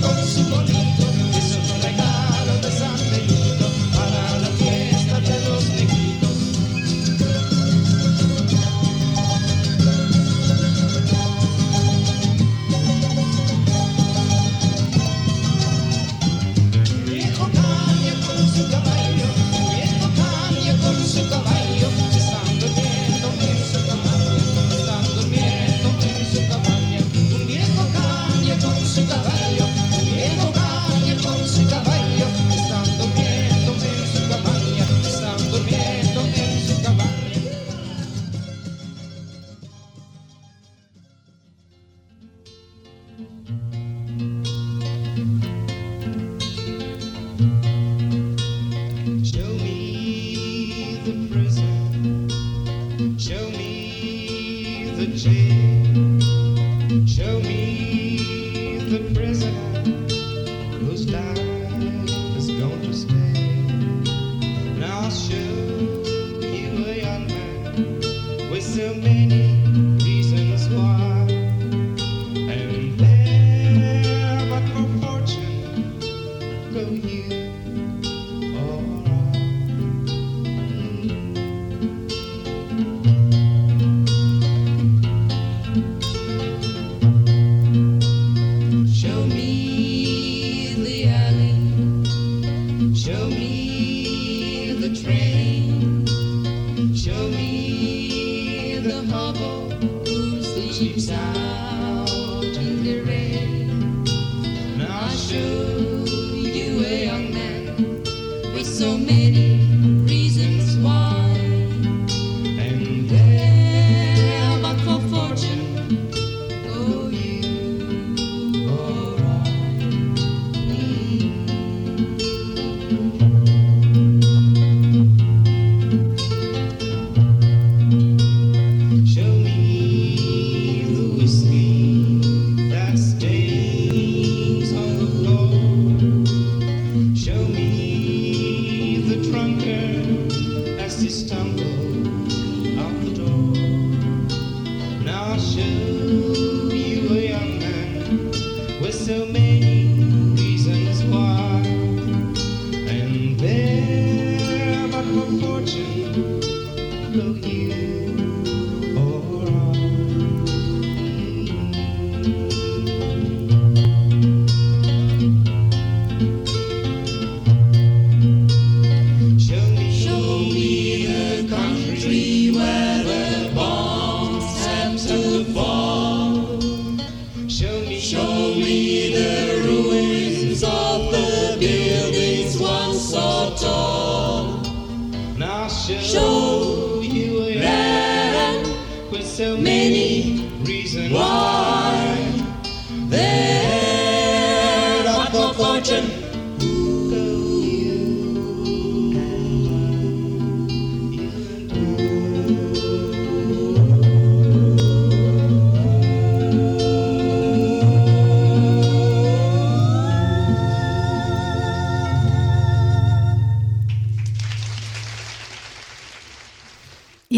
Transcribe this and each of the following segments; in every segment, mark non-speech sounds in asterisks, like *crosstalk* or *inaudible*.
Sintonia.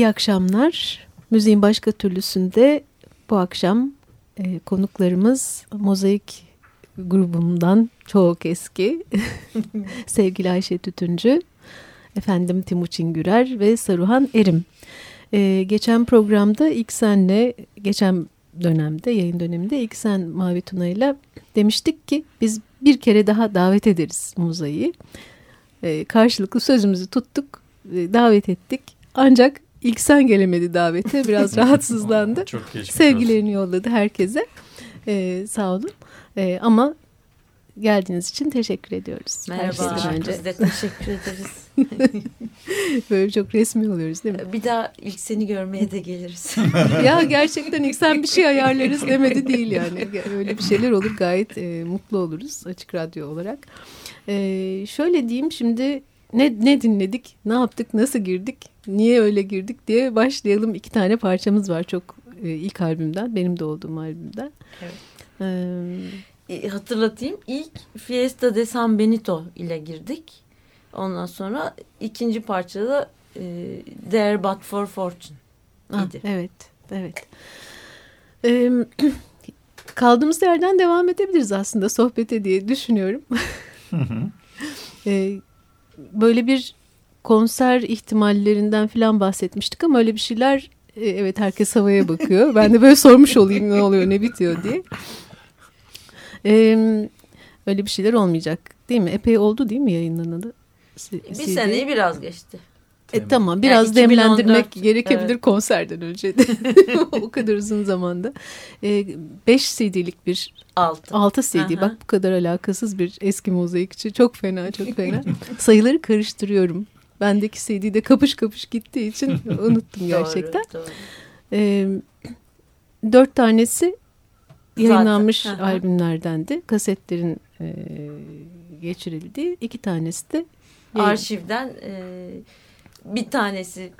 İyi akşamlar. Müziğin başka türlüsünde bu akşam e, konuklarımız Mozaik grubumdan çok eski *laughs* sevgili Ayşe Tütüncü, efendim Timuçin Gürer ve Saruhan Erim. E, geçen programda ilk senle, geçen dönemde, yayın döneminde ilk sen Mavi Tuna ile demiştik ki biz bir kere daha davet ederiz Mozai'yi. E, karşılıklı sözümüzü tuttuk, e, davet ettik. Ancak ilk sen gelemedi davete, biraz *laughs* rahatsızlandı. Çok Sevgilerini yolladı herkese. E, sağ olun. E, ama geldiğiniz için teşekkür ediyoruz. Merhaba. Önce. Biz de teşekkür ederiz. *laughs* Böyle çok resmi oluyoruz değil mi? Bir daha ilk seni görmeye de geliriz. *laughs* ya gerçekten ilk sen bir şey ayarlarız demedi değil yani. Öyle bir şeyler olur gayet e, mutlu oluruz açık radyo olarak. E, şöyle diyeyim şimdi ne, ne dinledik, ne yaptık, nasıl girdik, niye öyle girdik diye başlayalım. İki tane parçamız var çok e, ilk albümden, benim de olduğum albümden. Evet. Ee, hatırlatayım. İlk Fiesta de San Benito ile girdik. Ondan sonra ikinci parçada e, There But For Fortune ah, idi. Evet, evet. Ee, *clears throat* kaldığımız yerden devam edebiliriz aslında sohbete diye düşünüyorum. ee, böyle bir konser ihtimallerinden falan bahsetmiştik ama öyle bir şeyler e, evet herkes havaya bakıyor. Ben de böyle sormuş olayım ne oluyor ne bitiyor diye. Ee, öyle bir şeyler olmayacak değil mi? Epey oldu değil mi yayınlanalı? Bir seneyi biraz geçti. E, tamam biraz yani 2014, demlendirmek gerekebilir evet. konserden önce de. *laughs* o kadar uzun zamanda. 5 e, CD'lik bir 6. 6 CD Aha. bak bu kadar alakasız bir eski mozaikçi. Çok fena çok fena. *laughs* Sayıları karıştırıyorum. Bendeki CD'de kapış kapış gittiği için *laughs* unuttum gerçekten. doğru, doğru. E, dört tanesi yayınlanmış Zaten. albümlerdendi. Kasetlerin e, geçirildiği. iki tanesi de arşivden e, bir tanesi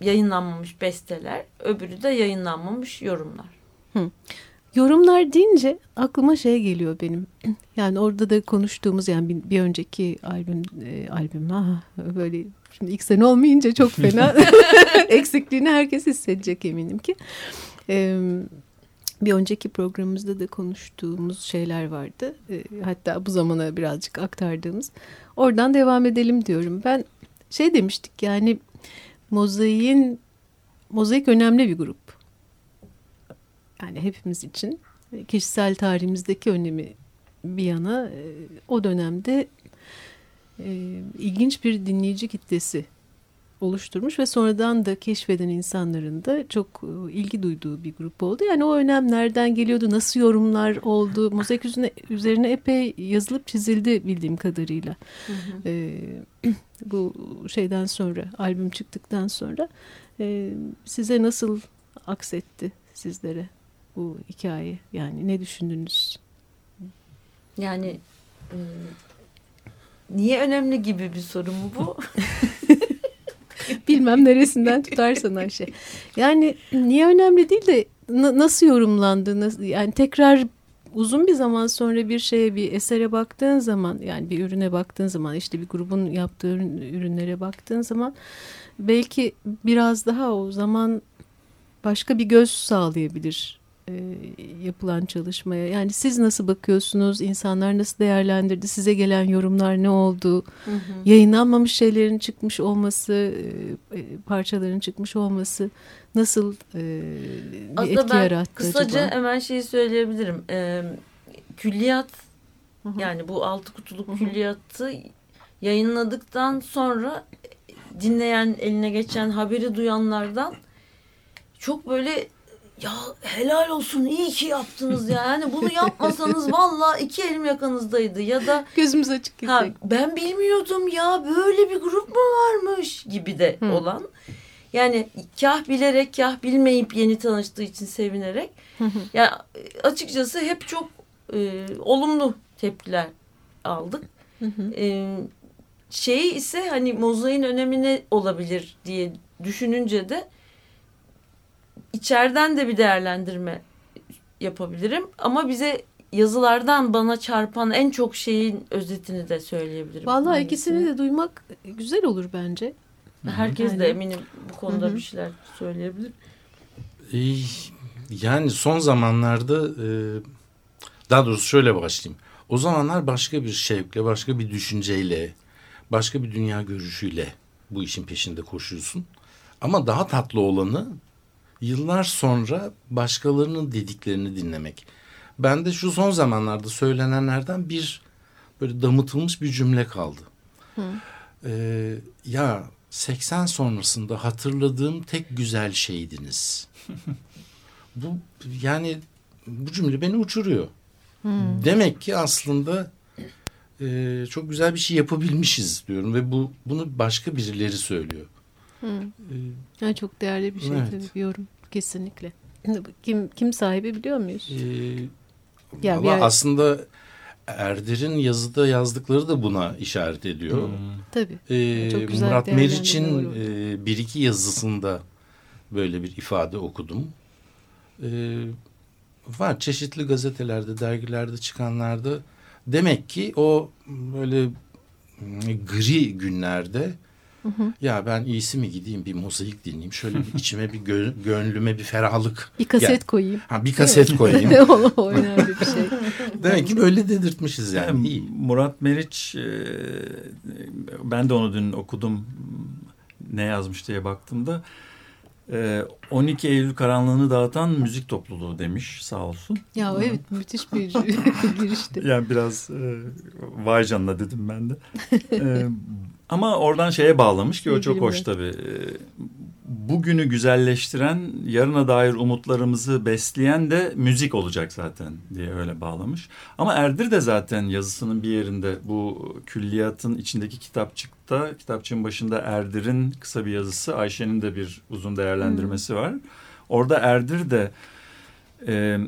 yayınlanmamış besteler, öbürü de yayınlanmamış yorumlar. Hı. Yorumlar deyince aklıma şey geliyor benim. Yani orada da konuştuğumuz yani bir, bir önceki albüm e, albüm ha böyle şimdi ilk sene olmayınca çok fena *laughs* eksikliğini herkes hissedecek eminim ki. E, bir önceki programımızda da konuştuğumuz şeyler vardı. E, hatta bu zamana birazcık aktardığımız. Oradan devam edelim diyorum. Ben şey demiştik yani mozaiğin mozaik önemli bir grup. Yani hepimiz için kişisel tarihimizdeki önemi bir yana o dönemde e, ilginç bir dinleyici kitlesi oluşturmuş ve sonradan da keşfeden insanların da çok e, ilgi duyduğu bir grup oldu. Yani o önem nereden geliyordu, nasıl yorumlar oldu, mozaik üzerine, üzerine epey yazılıp çizildi bildiğim kadarıyla. Hı hı. E, *clears throat* bu şeyden sonra, albüm çıktıktan sonra e, size nasıl aksetti sizlere bu hikaye? Yani ne düşündünüz? Yani e, niye önemli gibi bir soru mu bu? *laughs* Bilmem neresinden tutarsan Ayşe. Yani niye önemli değil de nasıl yorumlandı? Nasıl, yani tekrar uzun bir zaman sonra bir şeye bir esere baktığın zaman yani bir ürüne baktığın zaman işte bir grubun yaptığı ürünlere baktığın zaman belki biraz daha o zaman başka bir göz sağlayabilir yapılan çalışmaya. Yani siz nasıl bakıyorsunuz? İnsanlar nasıl değerlendirdi? Size gelen yorumlar ne oldu? Hı hı. Yayınlanmamış şeylerin çıkmış olması, e, e parçaların çıkmış olması nasıl e, bir Aslında etki yarattı kısaca acaba? hemen şeyi söyleyebilirim. E, külliyat hı hı. yani bu altı kutuluk hı hı. külliyatı yayınladıktan sonra dinleyen eline geçen haberi duyanlardan çok böyle ya helal olsun iyi ki yaptınız ya. Yani bunu yapmasanız *laughs* valla iki elim yakanızdaydı ya da gözümüz açık ha, ben bilmiyordum ya böyle bir grup mu varmış gibi de Hı. olan. Yani kah bilerek kah bilmeyip yeni tanıştığı için sevinerek. Ya açıkçası hep çok e, olumlu tepkiler aldık. E, şey ise hani mozaiğin önemi ne olabilir diye düşününce de içeriden de bir değerlendirme yapabilirim. Ama bize yazılardan bana çarpan en çok şeyin özetini de söyleyebilirim. Vallahi hangisi. ikisini de duymak güzel olur bence. Herkes Yani- de eminim bu konuda bir şeyler söyleyebilir. Yani son zamanlarda e, daha doğrusu şöyle başlayayım. O zamanlar başka bir şevkle, başka bir düşünceyle, başka bir dünya görüşüyle bu işin peşinde koşuyorsun. Ama daha tatlı olanı yıllar sonra başkalarının dediklerini dinlemek. Ben de şu son zamanlarda söylenenlerden bir böyle damıtılmış bir cümle kaldı. Ee, ya 80 sonrasında hatırladığım tek güzel şeydiniz. *laughs* bu yani bu cümle beni uçuruyor. Demek ki aslında e, çok güzel bir şey yapabilmişiz diyorum ve bu bunu başka birileri söylüyor. Ee, Yani çok değerli bir şey Evet. tabii bir yorum kesinlikle. Kim kim sahibi biliyor muyuz? e, Ya yer- aslında Erder'in yazıda yazdıkları da buna işaret ediyor. Tabii. Ee, Çok güzel Murat Meriç'in e, bir iki yazısında böyle bir ifade okudum. Ee, var çeşitli gazetelerde, dergilerde çıkanlarda. Demek ki o böyle mm, gri günlerde ya ben iyisi mi gideyim bir mozaik dinleyeyim. Şöyle bir içime bir gö- gönlüme bir ferahlık. Bir kaset Gel- koyayım. Ha, bir kaset koyayım. o, o önemli bir şey. *laughs* Demek ki böyle dedirtmişiz yani. Yani İyi. Murat Meriç e, ben de onu dün okudum ne yazmış diye baktığımda e, 12 Eylül karanlığını dağıtan müzik topluluğu demiş sağ olsun. Ya evet müthiş bir *laughs* girişti. Yani biraz e, vay canına dedim ben de. *laughs* E, ama oradan şeye bağlamış ki o çok hoş tabii. E, bugünü güzelleştiren, yarına dair umutlarımızı besleyen de müzik olacak zaten diye öyle bağlamış. Ama Erdir de zaten yazısının bir yerinde bu külliyatın içindeki kitapçıkta, kitapçığın başında Erdir'in kısa bir yazısı, Ayşe'nin de bir uzun değerlendirmesi var. Orada Erdir de e,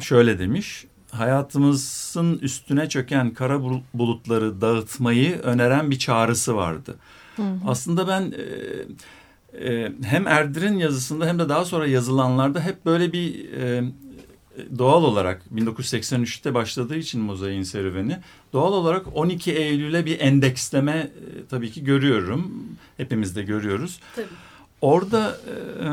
şöyle demiş. Hayatımızın üstüne çöken kara bul- bulutları dağıtmayı öneren bir çağrısı vardı. Aslında ben e, e, hem Erdir'in yazısında hem de daha sonra yazılanlarda hep böyle bir e, doğal olarak 1983'te başladığı için mozaiğin serüveni doğal olarak 12 Eylül'e bir endeksleme e, tabii ki görüyorum. Hepimiz de görüyoruz. Tabii. Orada e,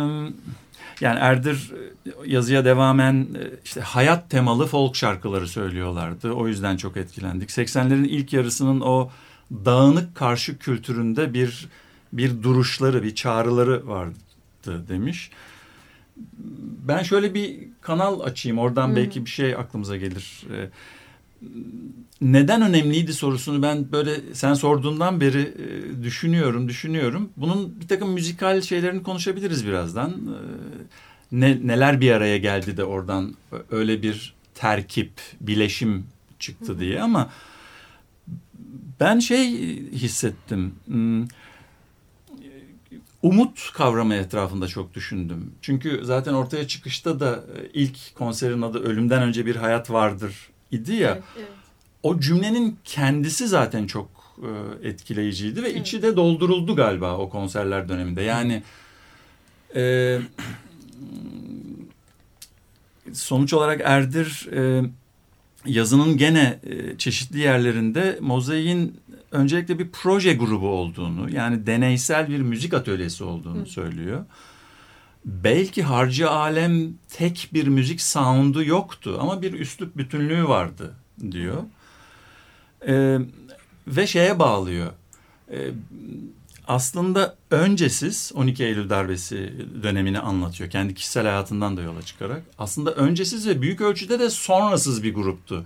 yani Erdir e, yazıya devamen e, işte hayat temalı folk şarkıları söylüyorlardı. O yüzden çok etkilendik. 80'lerin ilk yarısının o dağınık karşı kültüründe bir bir duruşları, bir çağrıları vardı demiş. Ben şöyle bir kanal açayım. Oradan belki bir şey aklımıza gelir. Ee, neden önemliydi sorusunu ben böyle sen sorduğundan beri e, düşünüyorum, düşünüyorum. Bunun bir takım müzikal şeylerini konuşabiliriz birazdan. Ee, ne, neler bir araya geldi de oradan öyle bir terkip, bileşim çıktı diye ama ben şey hissettim. Hmm, Umut kavramı etrafında çok düşündüm. Çünkü zaten ortaya çıkışta da e, ilk konserin adı Ölümden Önce Bir Hayat Vardır idi ya. Evet, evet. O cümlenin kendisi zaten çok e, etkileyiciydi ve içi de dolduruldu galiba o konserler döneminde. Yani e, sonuç olarak Erdir e, yazının gene e, çeşitli yerlerinde mozaiğin öncelikle bir proje grubu olduğunu yani deneysel bir müzik atölyesi olduğunu söylüyor. Belki harcı alem tek bir müzik sound'u yoktu ama bir üslup bütünlüğü vardı diyor. Ee, ve şeye bağlıyor. Ee, aslında öncesiz 12 Eylül darbesi dönemini anlatıyor. Kendi kişisel hayatından da yola çıkarak. Aslında öncesiz ve büyük ölçüde de sonrasız bir gruptu.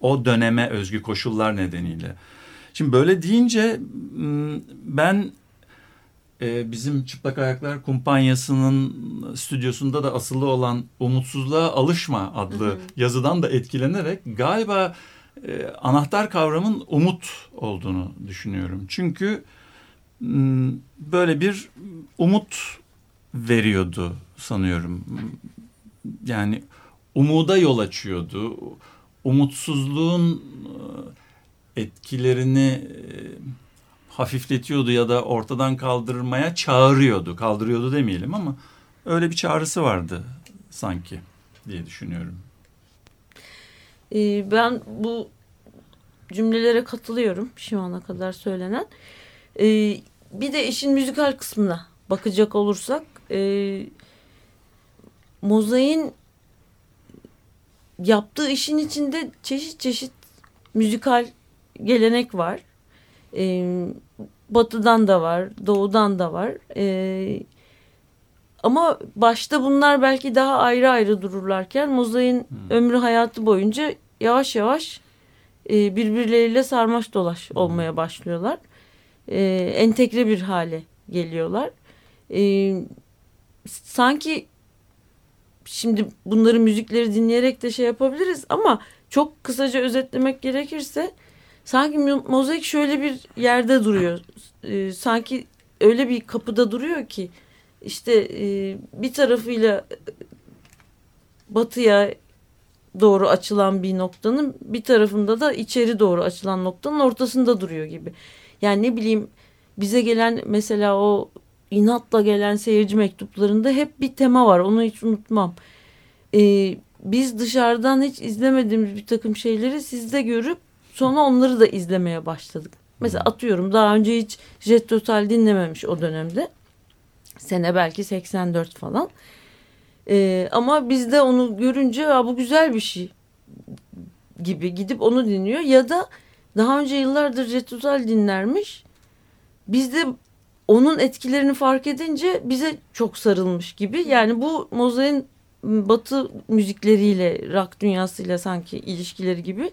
O döneme özgü koşullar nedeniyle. Şimdi böyle deyince m, ben e, bizim Çıplak Ayaklar Kumpanyası'nın stüdyosunda da asılı olan Umutsuzluğa Alışma adlı yazıdan da etkilenerek galiba e, anahtar kavramın umut olduğunu düşünüyorum. Çünkü böyle bir umut veriyordu sanıyorum. Yani umuda yol açıyordu. Umutsuzluğun etkilerini e, hafifletiyordu ya da ortadan kaldırmaya çağırıyordu. Kaldırıyordu demeyelim ama öyle bir çağrısı vardı sanki diye düşünüyorum. Ee, ben bu cümlelere katılıyorum şu ana kadar söylenen. Ee, bir de işin müzikal kısmına bakacak olursak e, Mozai'nin yaptığı işin içinde çeşit çeşit müzikal gelenek var. E, batıdan da var, doğudan da var. E, ama başta bunlar belki daha ayrı ayrı dururlarken Mozai'nin Hmm. ömrü hayatı boyunca yavaş yavaş e, birbirleriyle sarmaş dolaş olmaya başlıyorlar. E, entegre bir hale geliyorlar. E, sanki şimdi bunları müzikleri dinleyerek de şey yapabiliriz ama çok kısaca özetlemek gerekirse sanki mo- mozaik şöyle bir yerde duruyor. E, sanki öyle bir kapıda duruyor ki işte e, bir tarafıyla batıya doğru açılan bir noktanın bir tarafında da içeri doğru açılan noktanın ortasında duruyor gibi. Yani ne bileyim bize gelen mesela o inatla gelen seyirci mektuplarında hep bir tema var. Onu hiç unutmam. Ee, biz dışarıdan hiç izlemediğimiz bir takım şeyleri sizde görüp sonra onları da izlemeye başladık. Mesela atıyorum daha önce hiç Jet Total dinlememiş o dönemde. Sene belki 84 falan. Ee, ama bizde onu görünce bu güzel bir şey gibi gidip onu dinliyor ya da daha önce yıllardır Jet Total dinlermiş. Biz de onun etkilerini fark edince bize çok sarılmış gibi. Yani bu Mozart'ın batı müzikleriyle, rock dünyasıyla sanki ilişkileri gibi.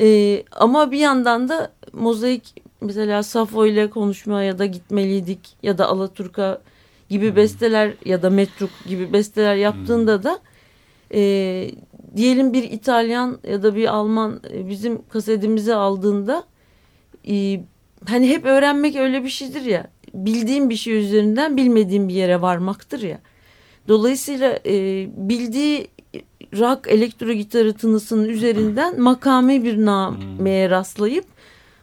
Ee, ama bir yandan da mozaik mesela Safo ile konuşma ya da gitmeliydik ya da Alaturka gibi besteler ya da Metruk gibi besteler yaptığında da e, diyelim bir İtalyan ya da bir Alman e, bizim kasetimizi aldığında e, hani hep öğrenmek öyle bir şeydir ya bildiğim bir şey üzerinden bilmediğim bir yere varmaktır ya. Dolayısıyla e, bildiği rock elektro gitarı tınısının üzerinden makami bir nameye rastlayıp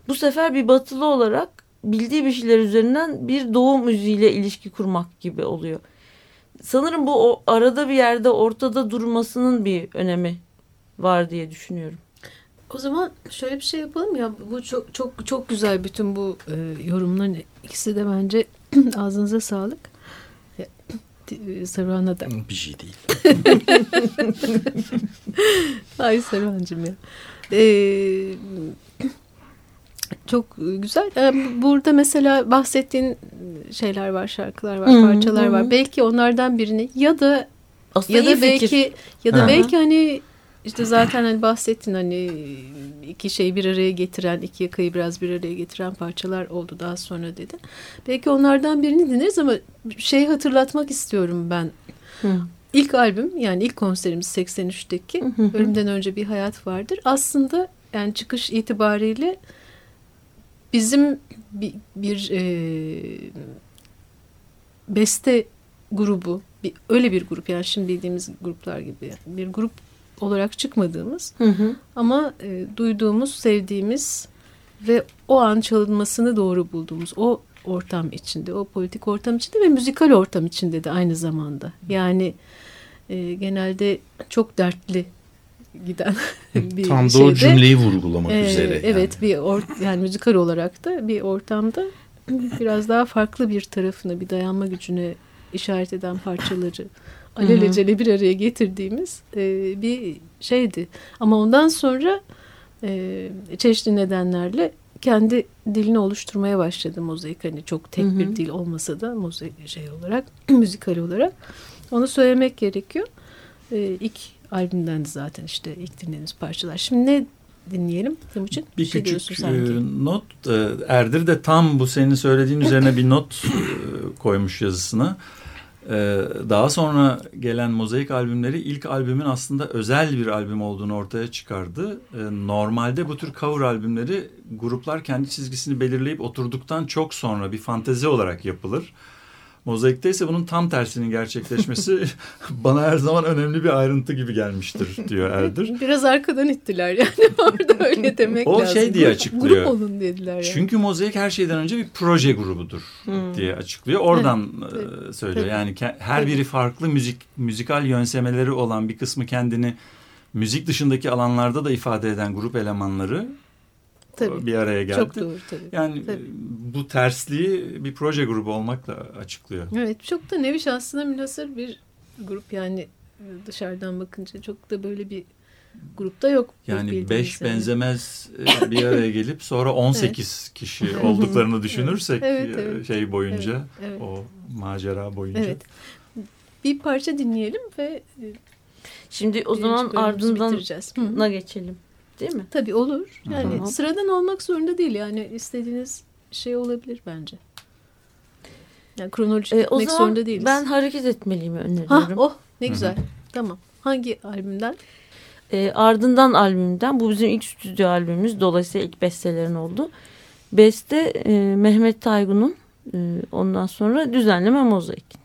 bu sefer bir batılı olarak bildiği bir şeyler üzerinden bir doğu müziğiyle ilişki kurmak gibi oluyor. Sanırım bu o, arada bir yerde ortada durmasının bir önemi var diye düşünüyorum. O zaman şöyle bir şey yapalım ya bu çok çok çok güzel bütün bu e, yorumların ikisi de bence *clears throat* ağzınıza sağlık. E, Saruhan'a da. Bir şey değil. *laughs* Ay Saruhan'cığım ya. Ee, çok güzel. Yani burada mesela bahsettiğin şeyler var, şarkılar var, Hı, parçalar hı. var. Belki onlardan birini ya da Aslında ya da belki fikir. ya da Ha. belki hani işte zaten hani bahsettin hani iki şeyi bir araya getiren, iki yakayı biraz bir araya getiren parçalar oldu daha sonra dedin. Belki onlardan birini dinleriz ama şey hatırlatmak istiyorum ben. Hı. İlk albüm yani ilk konserimiz 83'teki Hı hı. Ölümden Önce Bir Hayat Vardır. Aslında yani çıkış itibariyle bizim bir, bir e, beste grubu, bir, öyle bir grup yani şimdi bildiğimiz gruplar gibi bir grup olarak çıkmadığımız Hı hı. ama e, duyduğumuz, sevdiğimiz ve o an çalınmasını doğru bulduğumuz o ortam içinde, o politik ortam içinde ve müzikal ortam içinde de aynı zamanda. Yani e, genelde çok dertli giden *laughs* bir Tam da şeyde. o cümleyi vurgulamak Ee, üzere. Evet yani. bir or, yani müzikal olarak da bir ortamda *laughs* biraz daha farklı bir tarafına bir dayanma gücüne işaret eden parçaları alelacele bir araya getirdiğimiz e, bir şeydi. Ama ondan sonra e, çeşitli nedenlerle kendi dilini oluşturmaya başladı mozaik. Hani çok tek Hı hı. bir dil olmasa da mozaik şey olarak, *clears throat* müzikal olarak. Onu söylemek gerekiyor. E, ilk albümden de zaten işte ilk dinlediğimiz parçalar. Şimdi ne dinleyelim Timuçin? Bir şey küçük e, not. e, Erdir de tam bu senin söylediğin üzerine bir not e, koymuş yazısına. E, Daha sonra gelen mozaik albümleri ilk albümün aslında özel bir albüm olduğunu ortaya çıkardı. E, Normalde bu tür cover albümleri gruplar kendi çizgisini belirleyip oturduktan çok sonra bir fantezi olarak yapılır. Mozaikte ise bunun tam tersinin gerçekleşmesi *laughs* bana her zaman önemli bir ayrıntı gibi gelmiştir diyor Erdir. *laughs* Biraz arkadan ittiler yani *laughs* orada öyle demek O lazım. şey diye açıklıyor. Grup olun dediler yani. Çünkü mozaik her şeyden önce bir proje grubudur Hmm. diye açıklıyor. Oradan Evet, e, söylüyor. Yani her biri farklı müzik müzikal yönsemeleri olan bir kısmı kendini müzik dışındaki alanlarda da ifade eden grup elemanları Tabii. bir araya geldi. Çok doğru tabii. Yani Tabii. bu tersliği bir proje grubu olmakla açıklıyor. Evet çok da nevi şahsına münhasır bir grup yani dışarıdan bakınca çok da böyle bir grupta yok. Yani beş yani. benzemez e, bir araya gelip sonra *laughs* 18 kişi *laughs* Evet. olduklarını düşünürsek Evet, e, evet. şey boyunca Evet, evet. o macera boyunca. Evet. Bir parça dinleyelim ve e, Şimdi o zaman ardından bitireceğiz. Hı. Değil mi? Tabii olur. Yani Tamam. sıradan olmak zorunda değil. Yani istediğiniz şey olabilir bence. Yani kronolojik Ee, o gitmek zaman zorunda değiliz. ben hareket etmeliyimi öneriyorum. Ha, oh ne güzel. Tamam. Hangi albümden? E, ardından albümden bu bizim ilk stüdyo albümümüz dolayısıyla ilk bestelerin oldu. Beste e, Mehmet Taygun'un e, ondan sonra düzenleme mozaik.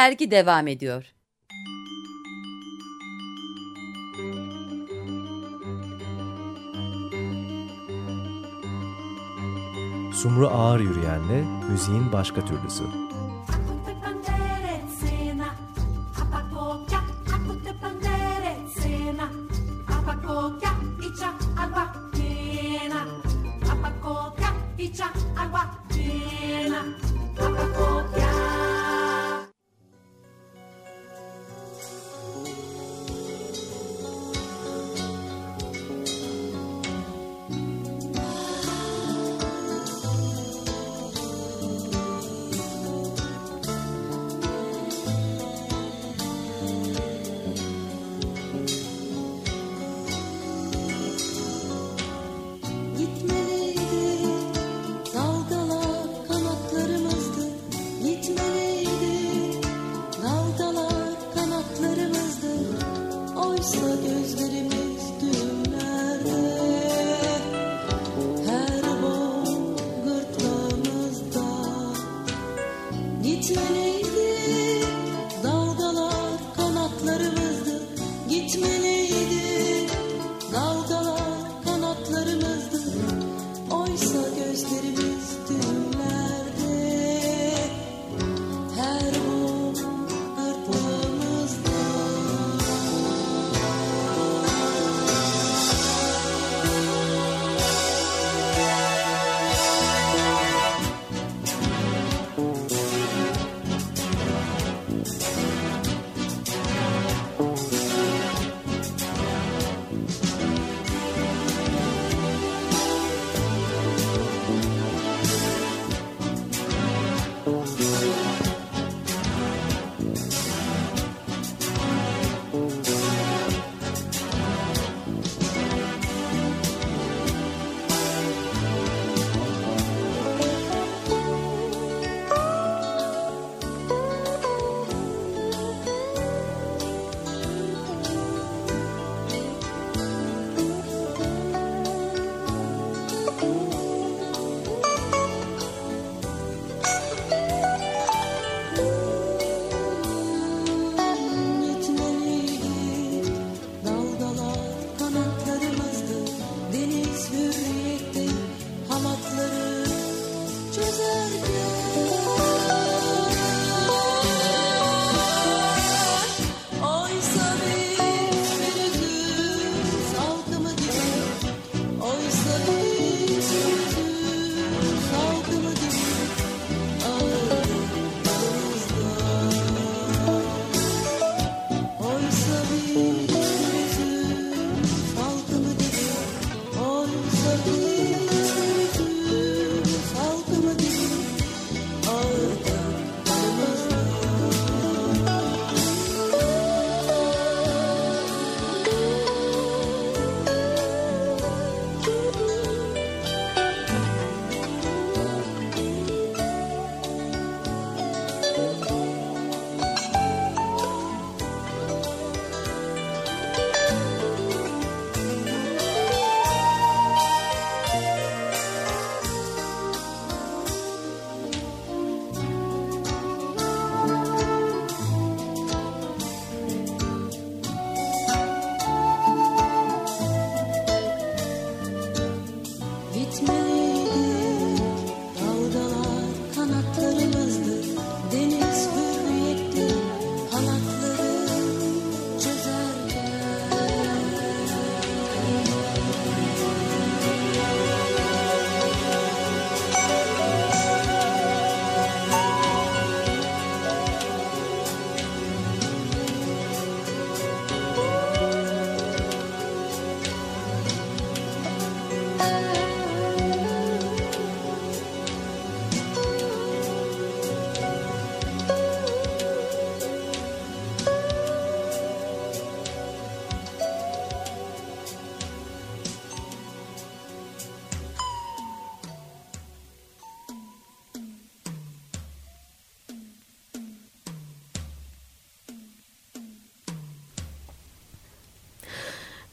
Dergi devam ediyor. Sumru Ağır Yürüyen'le müziğin başka türlüsü. gitmeliydi. Dalgalar kanatlarımızdı gitmeliydi.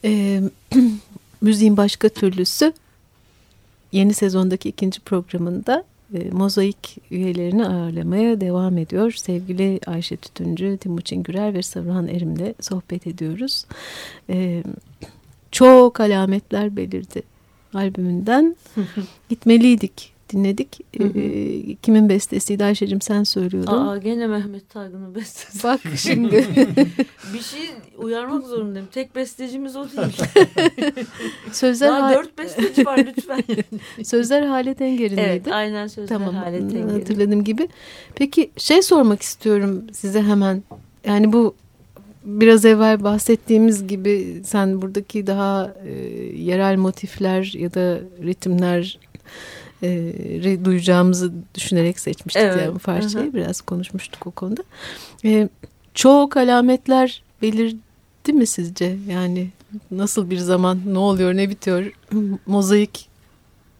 E, *clears throat* müziğin başka türlüsü yeni sezondaki ikinci programında e, mozaik üyelerini ağırlamaya devam ediyor. Sevgili Ayşe Tütüncü, Timuçin Gürel ve Saruhan Erim'le sohbet ediyoruz. E, çok alametler belirdi albümünden. *laughs* Gitmeliydik dinledik. Hı hı. E, kimin bestesiydi Ayşe'cim sen söylüyordun. Aa gene Mehmet Targın'ın bestesi. Bak *laughs* şimdi. *laughs* bir şey uyarmak zorundayım. Tek bestecimiz o değil. *laughs* Sözler, Daha ha- dört besteci var lütfen. sözler Halet Enger'in evet aynen sözler Tamam Halet Engel'in. hatırladığım gibi. Peki şey sormak istiyorum size hemen. Yani bu biraz evvel bahsettiğimiz gibi sen buradaki daha e, yerel motifler ya da ritimler e, duyacağımızı düşünerek seçmiştik Evet, yani bu parçayı. hı hı. Biraz konuşmuştuk o konuda. E, çok alametler belirdi mi sizce? Yani nasıl bir zaman, ne oluyor, ne bitiyor? Mozaik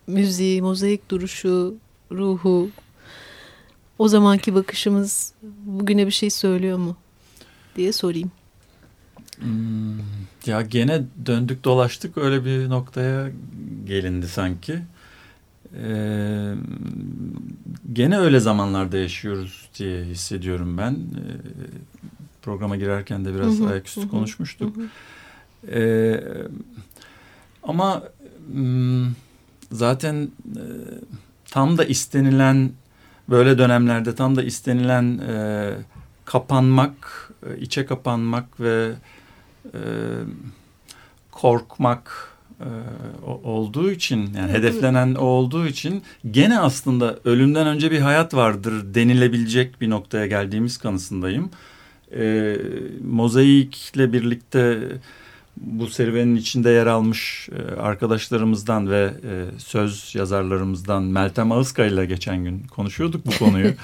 müziği, mozaik duruşu, ruhu, o zamanki bakışımız bugüne bir şey söylüyor mu diye sorayım. Hmm, ya gene döndük dolaştık öyle bir noktaya gelindi sanki. Ee, gene öyle zamanlarda yaşıyoruz diye hissediyorum ben. Ee, programa girerken de biraz Hı hı, ayaküstü hı konuşmuştuk. Hı hı. Ee, ama hmm, zaten e, tam da istenilen böyle dönemlerde tam da istenilen e, kapanmak, e, içe kapanmak ve e, korkmak olduğu için yani hedeflenen o olduğu için gene aslında ölümden önce bir hayat vardır denilebilecek bir noktaya geldiğimiz kanısındayım. E, mozaikle birlikte bu serüvenin içinde yer almış e, arkadaşlarımızdan ve e, söz yazarlarımızdan Meltem Ağızkaya ile geçen gün konuşuyorduk bu konuyu. *laughs*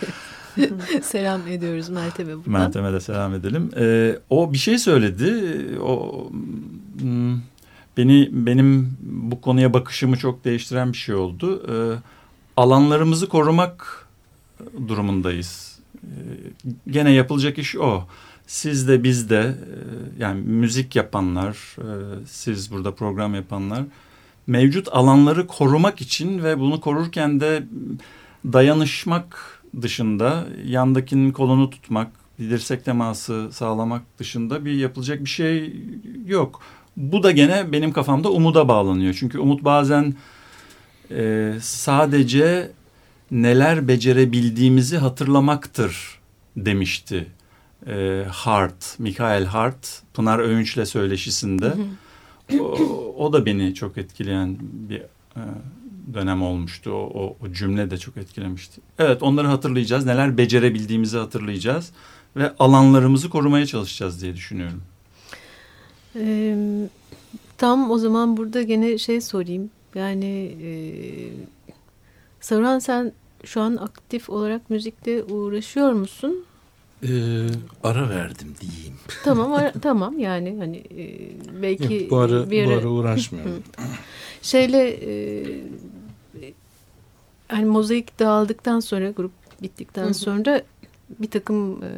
*laughs* Selam ediyoruz Meltem'e buradan. Meltem'e de selam edelim. E, o bir şey söyledi. O hmm, beni benim bu konuya bakışımı çok değiştiren bir şey oldu. E, alanlarımızı korumak durumundayız. E, gene yapılacak iş o. Siz de biz de e, yani müzik yapanlar, e, siz burada program yapanlar mevcut alanları korumak için ve bunu korurken de dayanışmak dışında yandakinin kolunu tutmak, dirsek teması sağlamak dışında bir yapılacak bir şey yok. Bu da gene benim kafamda umuda bağlanıyor. Çünkü umut bazen e, sadece neler becerebildiğimizi hatırlamaktır demişti e, Hart, Mikael Hart, Pınar Öğünç'le söyleşisinde. O, o da beni çok etkileyen bir e, dönem olmuştu. O, o, o cümle de çok etkilemişti. Evet onları hatırlayacağız. Neler becerebildiğimizi hatırlayacağız. Ve alanlarımızı korumaya çalışacağız diye düşünüyorum. Ee, tam o zaman burada gene şey sorayım. Yani e, Saruhan sen şu an aktif olarak müzikle uğraşıyor musun? Ee, ara verdim diyeyim. Tamam ara- *laughs* tamam yani hani e, belki Yok, bu ara, bir bu ara ara uğraşmıyorum. şeyle e, hani mozaik dağıldıktan sonra grup bittikten sonra bir takım e,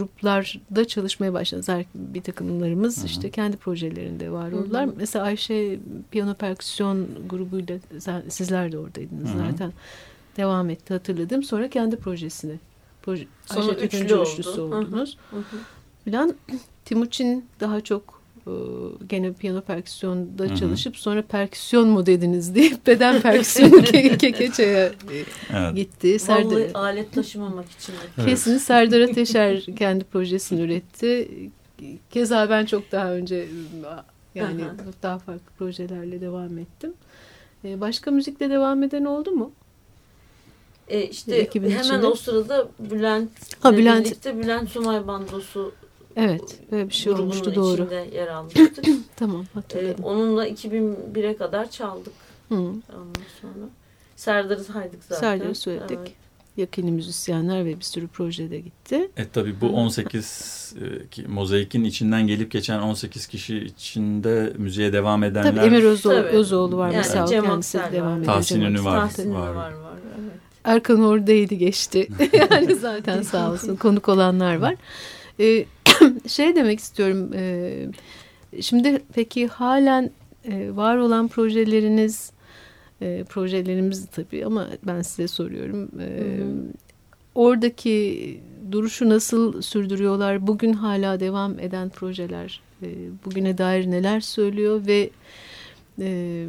gruplarda çalışmaya başladınız. Her- Bir takımlarımız Hı hı. işte kendi projelerinde var oldular. Mesela Ayşe piyano perküsyon grubuyla sen- sizler de oradaydınız Hı hı. zaten. Devam etti hatırladım. Sonra kendi projesini. Proje, Sonra Ayşe Tütüncü üçlü oldu. oldunuz. Hı hı. Filan Timuçin daha çok gene piyano perküsyonda Hı hı. çalışıp sonra perküsyon mu dediniz deyip *laughs* beden perküsyonu ke kekeçeye e, Evet. gitti. Serdar, Vallahi alet taşımamak için. Evet. kesin Serdar Ateşer kendi projesini üretti. Keza ben çok daha önce yani Aha. daha farklı projelerle devam ettim. E, Başka müzikle devam eden oldu mu? E işte hemen içinde. o sırada Bülent Ha, Bülent. birlikte Bülent Sumay Bandosu Evet, böyle bir şey olmuştu doğru. içinde yer almıştık. *clears throat* Tamam hatırladım. onunla 2001'e kadar çaldık Hı. ondan sonra. Serdar'ı saydık zaten. Serdar'ı söyledik. Evet. Yakini müzisyenler ve bir sürü projede gitti. E tabii bu 18 e, ki, mozaikin içinden gelip geçen 18 kişi içinde müziğe devam edenler Tabii Emir Özoğlu, Tabii. Özoğlu var Yani mesela. Cem kendisi Aksel devam ediyor. Tahsin Aksel. var. Tahsin var. var var. Evet. Erkan oradaydı geçti. *laughs* *laughs* yani zaten sağ olsun konuk olanlar var. Ee, *laughs* *coughs* şey demek istiyorum. e, şimdi peki halen e, var olan projeleriniz e, projelerimiz tabii ama ben size soruyorum. E, oradaki duruşu nasıl sürdürüyorlar? Bugün hala devam eden projeler e, bugüne dair neler söylüyor ve e,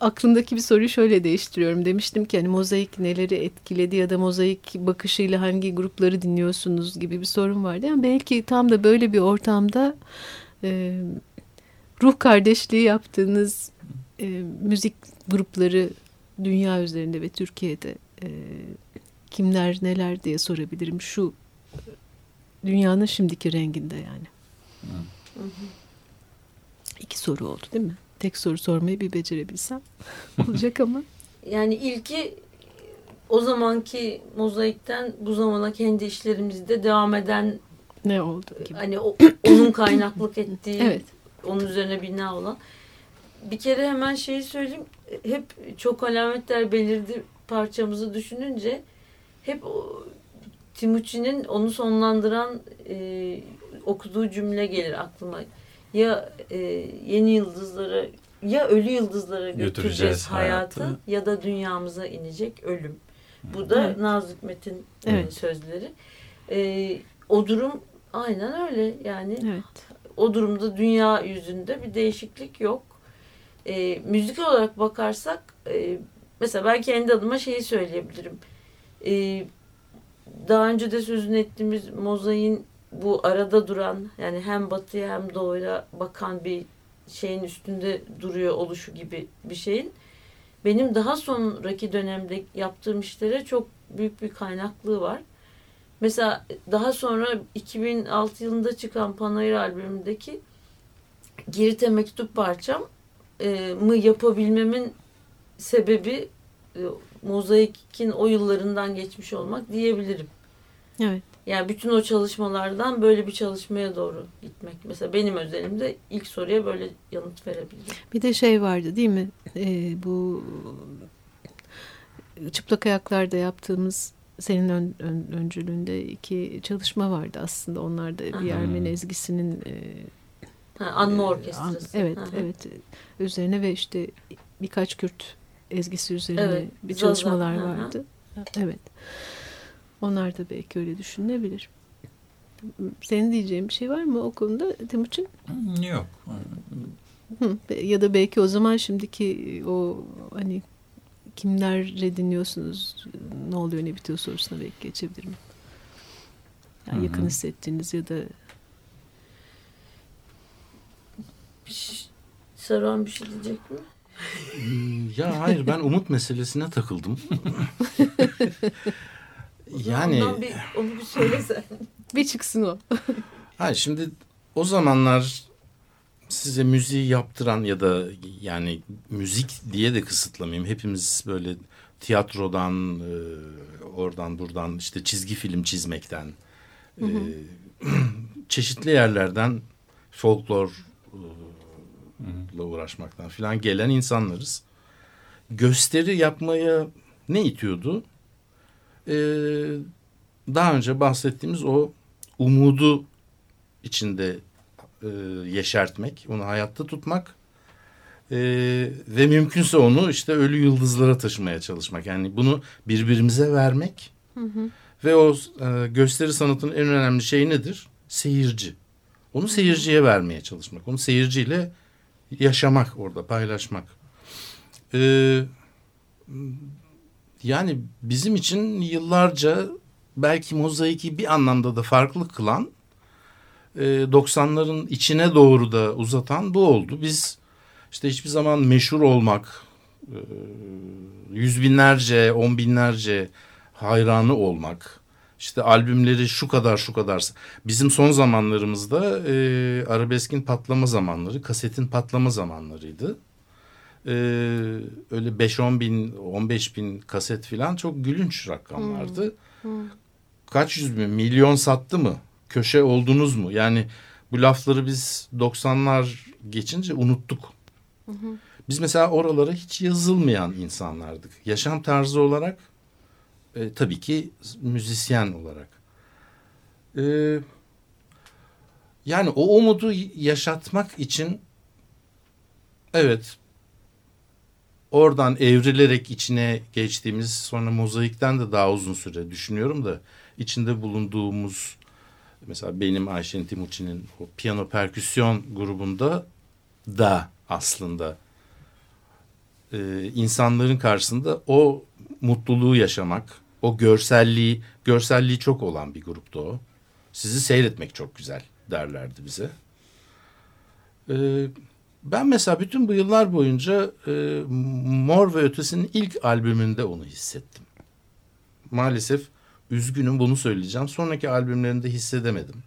aklımdaki bir soruyu şöyle değiştiriyorum. Demiştim ki hani mozaik neleri etkiledi ya da mozaik bakışıyla hangi grupları dinliyorsunuz gibi bir sorun vardı. Yani belki tam da böyle bir ortamda e, ruh kardeşliği yaptığınız e, müzik grupları dünya üzerinde ve Türkiye'de e, kimler neler diye sorabilirim. Şu dünyanın şimdiki renginde yani. İki soru oldu değil mi? Tek soru sormayı bir becerebilsem *laughs* olacak ama. Yani ilki o zamanki mozaikten bu zamana kendi işlerimizde devam eden ne oldu gibi. Hani o, *clears throat* onun kaynaklık ettiği, evet. onun üzerine bina olan. Bir kere hemen şeyi söyleyeyim. Hep çok alametler belirdi parçamızı düşününce hep o, Timuçin'in onu sonlandıran e, okuduğu cümle gelir aklıma. Ya e, yeni yıldızlara ya ölü yıldızlara götüreceğiz, götüreceğiz hayatı, hayatı ya da dünyamıza inecek ölüm. Bu da evet. Nazım Hikmet'in evet. sözleri. E, o durum aynen öyle yani. Evet. O durumda dünya yüzünde bir değişiklik yok. E, müzik olarak bakarsak e, mesela ben kendi adıma şeyi söyleyebilirim. E, daha önce de sözünü ettiğimiz mozaiğin bu arada duran yani hem batıya hem doğuya bakan bir şeyin üstünde duruyor oluşu gibi bir şeyin benim daha sonraki dönemde yaptığım işlere çok büyük bir kaynaklığı var. Mesela daha sonra 2006 yılında çıkan Panayır albümündeki Girit'e mektup parçam e, mı yapabilmemin sebebi e, mozaikin o yıllarından geçmiş olmak diyebilirim. Evet. Yani bütün o çalışmalardan böyle bir çalışmaya doğru gitmek. Mesela benim özelimde ilk soruya böyle yanıt verebilirim. Bir de şey vardı değil mi? Ee, bu çıplak ayaklarda yaptığımız senin ön, ön, öncülüğünde iki çalışma vardı aslında. Onlar da bir Ermeni ezgisinin e, ha, anma orkestrası. An, evet, Aha. evet. Üzerine ve işte birkaç Kürt ezgisi üzerine evet, bir çalışmalar Zaza. vardı. Aha. Evet. Onlar da belki öyle düşünülebilir. Senin diyeceğin bir şey var mı o konuda Timuçin? Yok. Hı, ya da belki o zaman şimdiki o hani kimlerle dinliyorsunuz, ne oluyor ne bitiyor sorusuna belki geçebilirim. Yani yakın hissettiğiniz ya da Saran bir şey diyecek mi? Ya hayır ben umut meselesine takıldım. *laughs* yani bir, onu bir söylesen. *laughs* çıksın o. *laughs* hayır şimdi o zamanlar size müziği yaptıran ya da yani müzik diye de kısıtlamayayım. Hepimiz böyle tiyatrodan, e, oradan buradan işte çizgi film çizmekten, hı hı. E, *clears throat* çeşitli yerlerden folklorla uğraşmaktan falan gelen insanlarız. Gösteri yapmaya ne itiyordu? Ee, daha önce bahsettiğimiz o umudu içinde e, yeşertmek, onu hayatta tutmak e, ve mümkünse onu işte ölü yıldızlara taşımaya çalışmak. Yani bunu birbirimize vermek hı hı. ve o e, gösteri sanatının en önemli şeyi nedir? Seyirci. Onu seyirciye vermeye çalışmak, onu seyirciyle yaşamak orada, paylaşmak. Ee, yani bizim için yıllarca belki mozaiki bir anlamda da farklı kılan 90'ların e, içine doğru da uzatan bu oldu. Biz işte hiçbir zaman meşhur olmak, e, yüz binlerce, on binlerce hayranı olmak, işte albümleri şu kadar şu kadar. Bizim son zamanlarımızda e, arabeskin patlama zamanları, kasetin patlama zamanlarıydı. E, öyle 5-10 bin, 15 bin kaset falan çok gülünç rakamlardı. Hmm. Hmm. Kaç yüz bin, milyon sattı mı? köşe oldunuz mu? Yani bu lafları biz 90'lar geçince unuttuk. Hı. Biz mesela oralara hiç yazılmayan insanlardık. Yaşam tarzı olarak e, tabii ki müzisyen olarak. E, yani o umudu yaşatmak için evet oradan evrilerek içine geçtiğimiz sonra mozaikten de daha uzun süre düşünüyorum da içinde bulunduğumuz mesela benim Ayşen Timuçin'in o piyano perküsyon grubunda da aslında e, insanların karşısında o mutluluğu yaşamak, o görselliği, görselliği çok olan bir gruptu o. Sizi seyretmek çok güzel derlerdi bize. E, ben mesela bütün bu yıllar boyunca e, Mor ve Ötesi'nin ilk albümünde onu hissettim. Maalesef üzgünüm bunu söyleyeceğim. Sonraki albümlerinde hissedemedim.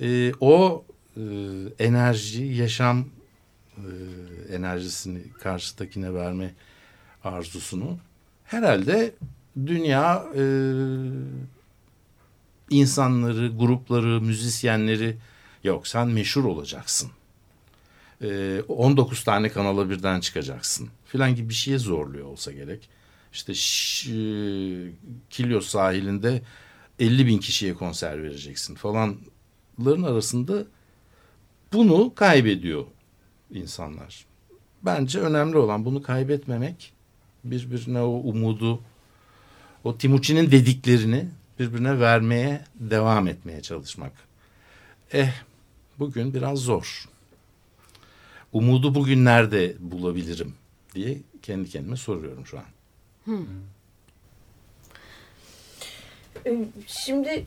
E, o e, enerji, yaşam e, enerjisini karşıdakine verme arzusunu herhalde dünya e, insanları, grupları, müzisyenleri yok sen meşhur olacaksın. E, 19 tane kanala birden çıkacaksın filan gibi bir şeye zorluyor olsa gerek. İşte şş, e, Kilyos sahilinde 50 bin kişiye konser vereceksin falanların arasında bunu kaybediyor insanlar. Bence önemli olan bunu kaybetmemek, birbirine o umudu, o Timuçin'in dediklerini birbirine vermeye devam etmeye çalışmak. Eh, bugün biraz zor. Umudu bugün nerede bulabilirim diye kendi kendime soruyorum şu an. Ee, Şimdi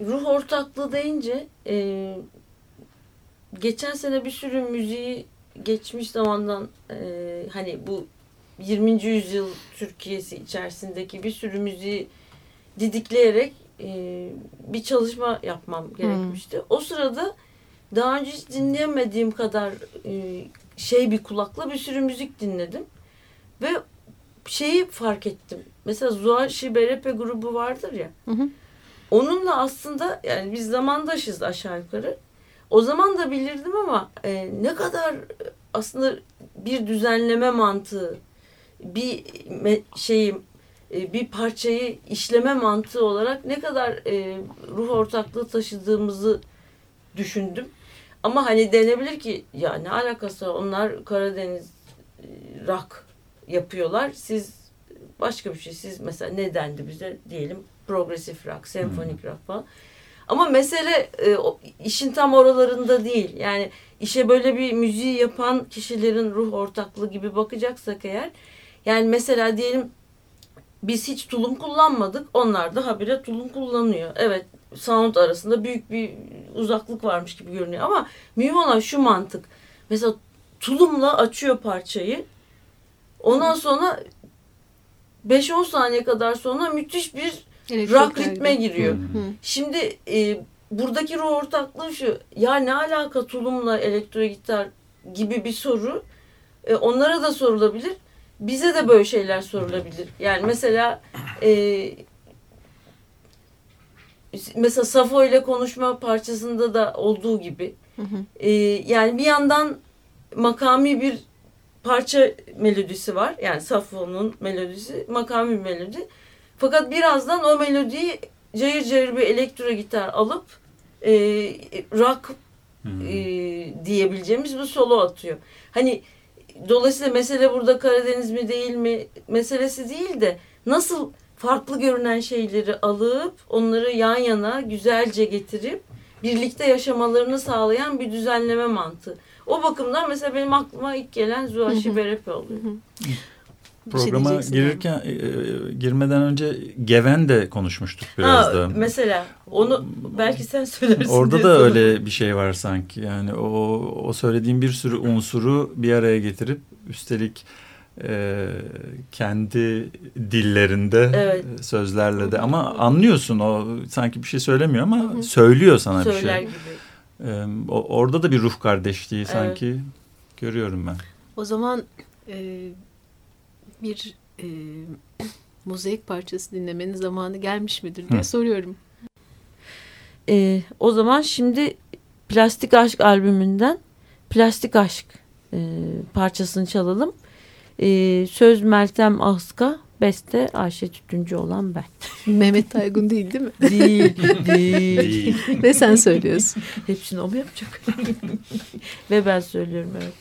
ruh ortaklığı deyince e, geçen sene bir sürü müziği geçmiş zamandan e, hani bu 20. yüzyıl Türkiye'si içerisindeki bir sürü müziği didikleyerek e, bir çalışma yapmam gerekmişti. O sırada daha önce hiç dinleyemediğim kadar e, şey bir kulakla bir sürü müzik dinledim. Ve şeyi fark ettim. Mesela Zuhal Şiberepe grubu vardır ya. Hı hı. Onunla aslında yani biz zamandaşız aşağı yukarı. O zaman da bilirdim ama e, ne kadar aslında bir düzenleme mantığı, bir me, şeyi, e, bir parçayı işleme mantığı olarak ne kadar e, ruh ortaklığı taşıdığımızı düşündüm. Ama hani denebilir ki ya ne alakası var? onlar Karadeniz e, rock yapıyorlar. Siz başka bir şey. Siz mesela ne dendi bize diyelim progresif rock, senfonik rock falan. Ama mesele e, işin tam oralarında değil. Yani işe böyle bir müziği yapan kişilerin ruh ortaklığı gibi bakacaksak eğer yani mesela diyelim biz hiç tulum kullanmadık. Onlar da habire tulum kullanıyor. Evet sound arasında büyük bir uzaklık varmış gibi görünüyor ama mühim olan şu mantık. Mesela tulumla açıyor parçayı. Ondan sonra 5-10 saniye kadar sonra müthiş bir rock ritme giriyor. Hı. Şimdi e, buradaki ruh ortaklığı şu. Ya ne alaka tulumla elektro gitar gibi bir soru. E, onlara da sorulabilir. Bize de böyle şeyler sorulabilir. Yani mesela e, mesela Safo ile konuşma parçasında da olduğu gibi. Hı hı. E, yani bir yandan makami bir parça melodisi var. Yani Safo'nun melodisi makami bir melodi. Fakat birazdan o melodiyi cayır cayır bir elektro gitar alıp e, rock Hmm. e, diyebileceğimiz bir solo atıyor. Hani dolayısıyla mesele burada Karadeniz mi değil mi meselesi değil de nasıl farklı görünen şeyleri alıp onları yan yana güzelce getirip birlikte yaşamalarını sağlayan bir düzenleme mantığı. O bakımdan mesela benim aklıma ilk gelen Zuhaşi Berepe oluyor. Şey Programa diyeceksin girirken e, e, girmeden önce Geven de konuşmuştuk biraz Ha, da. mesela onu belki sen söylersin. Orada da sana- öyle bir şey var sanki. Yani o o söylediğim bir sürü unsuru bir araya getirip üstelik e, kendi dillerinde Evet. e, sözlerle de ama anlıyorsun o sanki bir şey söylemiyor ama söylüyor sana bir söyler şey. gibi. E, o- orada da bir ruh kardeşliği sanki görüyorum ben. O zaman e, bir e, mozaik parçası dinlemenin zamanı gelmiş midir diye Hı. soruyorum. Ee, o zaman şimdi Plastik Aşk albümünden Plastik Aşk e, parçasını çalalım. Ee, söz Meltem Aska, beste Ayşe Tütüncü olan ben. *laughs* Mehmet Taygun değil değil mi? Değil, değil. Ve sen söylüyorsun. Hepsini o mu yapacak? *laughs* Ve ben söylüyorum evet.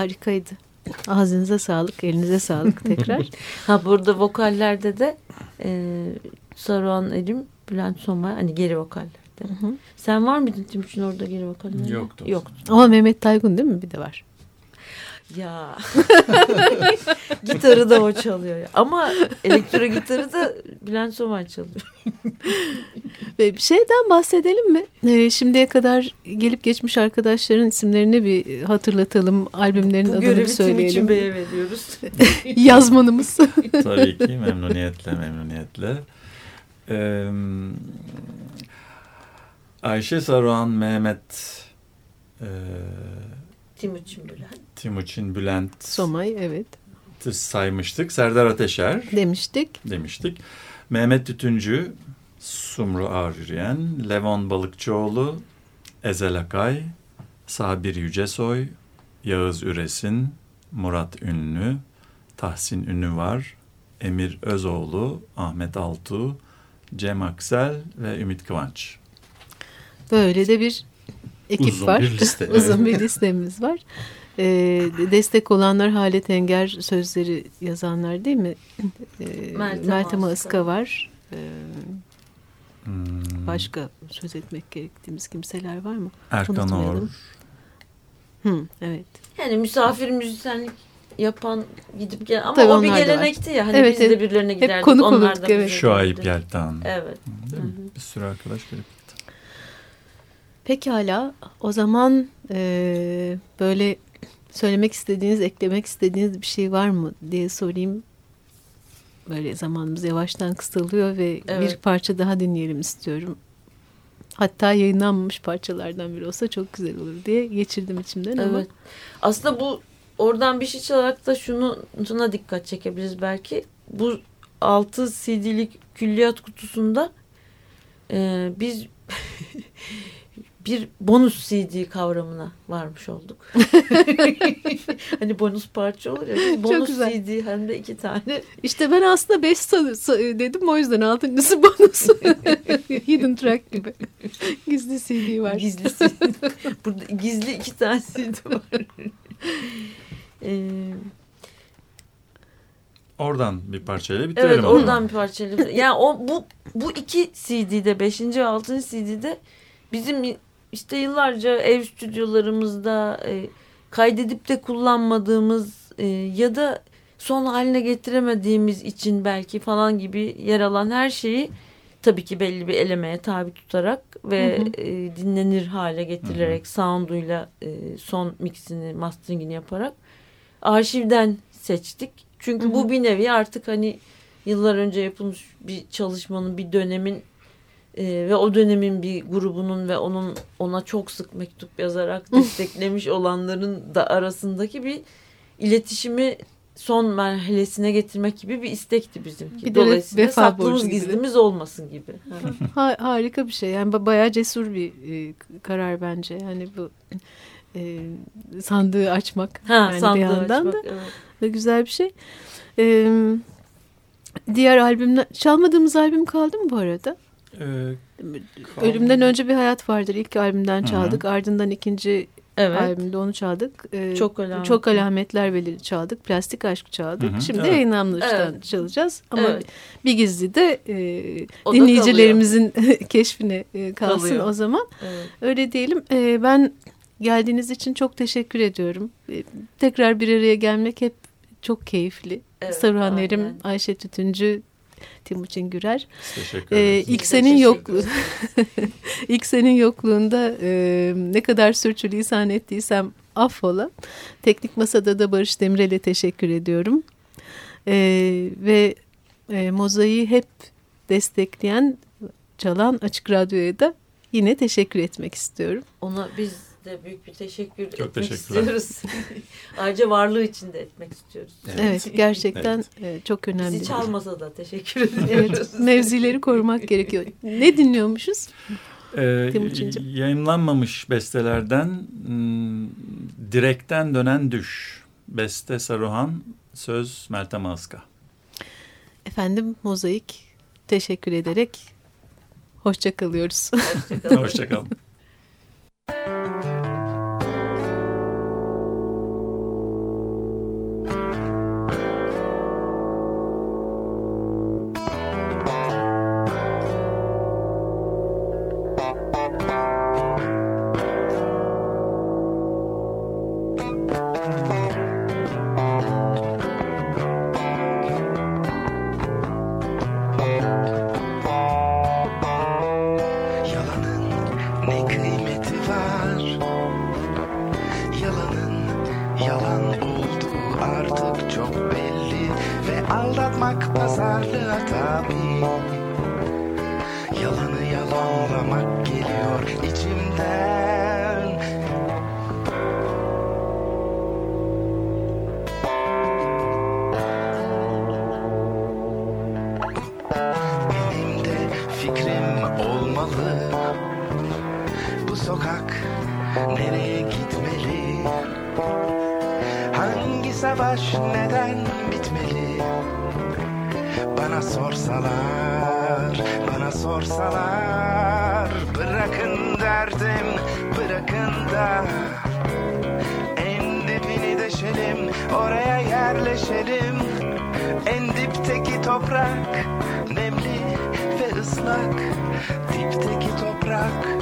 Harikaydı. Ağzınıza sağlık, elinize sağlık *laughs* tekrar. Ha burada vokallerde de e, Saruhan Elim, Bülent Somay hani geri vokallerde. hı. Sen var mıydın Timuçin orada geri vokallerde? Yoktu. Yoktu. Ama Mehmet Taygun değil mi? Bir de var. Ya. *laughs* gitarı da o çalıyor. Ya. Ama elektro gitarı da Bülent Somay çalıyor. *laughs* Ve bir şeyden bahsedelim mi? Ee, şimdiye kadar gelip geçmiş arkadaşların isimlerini bir hatırlatalım. Albümlerin Bu adını bir görevi Timuçin söyleyelim. Bey'e veriyoruz. *laughs* Yazmanımız. *laughs* Tabii ki memnuniyetle memnuniyetle. Ee, Ayşe Saruhan, Mehmet, e, Timuçin Bülent. Timuçin, Bülent Somay evet saymıştık. Serdar Ateşer demiştik. demiştik. Mehmet Tütüncü, Sumru Ağır Yürüyen, Levon Balıkçıoğlu, Ezel Akay, Sabir Yücesoy, Yağız Üresin, Murat Ünlü, Tahsin Ünlüvar, Emir Özoğlu, Ahmet Altuğ, Cem Aksel ve Ümit Kıvanç. Böyle de bir ekip Uzun var. bir liste. *laughs* Uzun bir listemiz var. Ee, destek olanlar Halet Enger sözleri yazanlar değil mi? Ee, Meltem Meltem Aska. Aska var. Ee, Hmm, başka söz etmek gerektiğimiz kimseler var mı? Erkan unutmayalım. Hı, evet. Yani misafir müzisyenlik yapan gidip gel ama Tabii o bir gelenekti ya. Hani Evet, biz de birilerine Hep giderdik. konuk onlar olurduk, da evet. Şuayb gelirdi. Yeltan. Evet. Değil mi? Bir sürü arkadaş gelip gitti. Pekala o zaman e, böyle söylemek istediğiniz, eklemek istediğiniz bir şey var mı diye sorayım. Böyle zamanımız yavaştan kısalıyor ve Evet. bir parça daha dinleyelim istiyorum. Hatta yayınlanmamış parçalardan biri olsa çok güzel olur diye geçirdim içimden ama Evet. Aslında bu oradan bir şey çalarak da şuna dikkat çekebiliriz belki. Bu 6 CD'lik külliyat kutusunda e, biz *laughs* bir bonus CD kavramına varmış olduk. *laughs* hani bonus parça olur ya. Bonus güzel. CD hem de iki tane. işte ben aslında 5 dedim o yüzden altıncısı bonus. *laughs* Hidden track gibi. Gizli CD var. Gizli CD. Burada gizli iki tane CD var. Ee, Oradan bir parçayla bitirelim. Evet oradan bir parçayla. Yani o bu bu iki CD'de 5. ve 6. CD'de bizim işte yıllarca ev stüdyolarımızda e, kaydedip de kullanmadığımız e, ya da son haline getiremediğimiz için belki falan gibi yer alan her şeyi tabii ki belli bir elemeye tabi tutarak ve Hı hı. e, dinlenir hale getirilerek sounduyla e, son mixini masteringini yaparak arşivden seçtik. Çünkü Hı hı. bu bir nevi artık hani yıllar önce yapılmış bir çalışmanın bir dönemin e, ve o dönemin bir grubunun ve onun ona çok sık mektup yazarak desteklemiş olanların da arasındaki bir iletişimi son merhalesine getirmek gibi bir istekti bizimki. Bir Dolayısıyla vefa saklımız gizlimiz olmasın gibi. Ha- harika bir şey. Yani ba- bayağı cesur bir e, karar bence. Yani bu e, sandığı açmak Ha, yani bir sandığı yandan açmak, da evet. ve güzel bir şey. E, diğer albümler çalmadığımız albüm kaldı mı bu arada? Ee, Ölümden önce bir hayat vardır. İlk albümden Hı hı. çaldık. Ardından ikinci Evet. albümde onu çaldık. Ee, Çok alametler. Çok alametler belirli çaldık. Plastik aşk çaldık. Hı hı. Şimdi Evet. yayınlanmıştan Evet. çalacağız. Ama Evet. bir gizli de e, O dinleyicilerimizin *laughs* keşfine e, kalsın Kalıyor. o zaman. Evet. Öyle diyelim. E, ben geldiğiniz için çok teşekkür ediyorum. E, tekrar bir araya gelmek hep çok keyifli. Evet, Saruhan aynen. Erim, Ayşe Tütüncü, Timuçin Gürer. teşekkür Ee, ederiz. ilk Biz senin yokluğu ilk senin yokluğunda e, ne kadar sürçülisan ettiysem affola. Teknik masada da Barış Demirel'e teşekkür ediyorum. E, ve e, Mozai'yi hep destekleyen çalan Açık Radyo'ya da yine teşekkür etmek istiyorum. Ona biz de büyük bir teşekkür Çok etmek teşekkürler. istiyoruz. *laughs* Ayrıca varlığı için de etmek istiyoruz. Evet, gerçekten e, çok önemli. Bizi çalmasa da teşekkür ediyoruz. Evet, *laughs* mevzileri korumak gerekiyor. Ne dinliyormuşuz? Ee, yayınlanmamış bestelerden hmm, Direkten Dönen Düş. Beste Saruhan, söz Meltem Aska. Efendim Mozaik teşekkür ederek hoşça kalıyoruz. Hoşçakalın. Hoşçakalın. Yalanın *laughs* Yalanlamak geliyor içimden. Benim de fikrim olmalı. Bu sokak nereye gitmeli? Hangi savaş neden bitmeli? Bana sorsalar sorsalar Bırakın derdim Bırakın da. En dibini deşelim Oraya yerleşelim. En dipteki toprak Nemli ve ıslak Dipteki toprak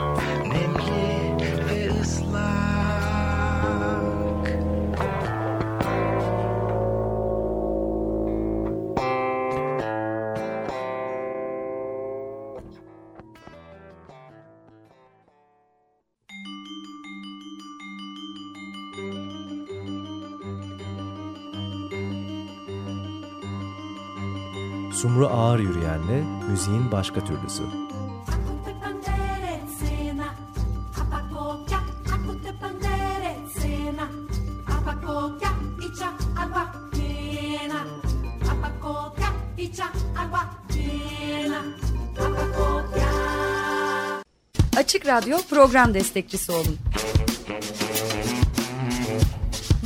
Sumru Ağır Yürüyen'le müziğin başka türlüsü. Açık Radyo program destekçisi olun.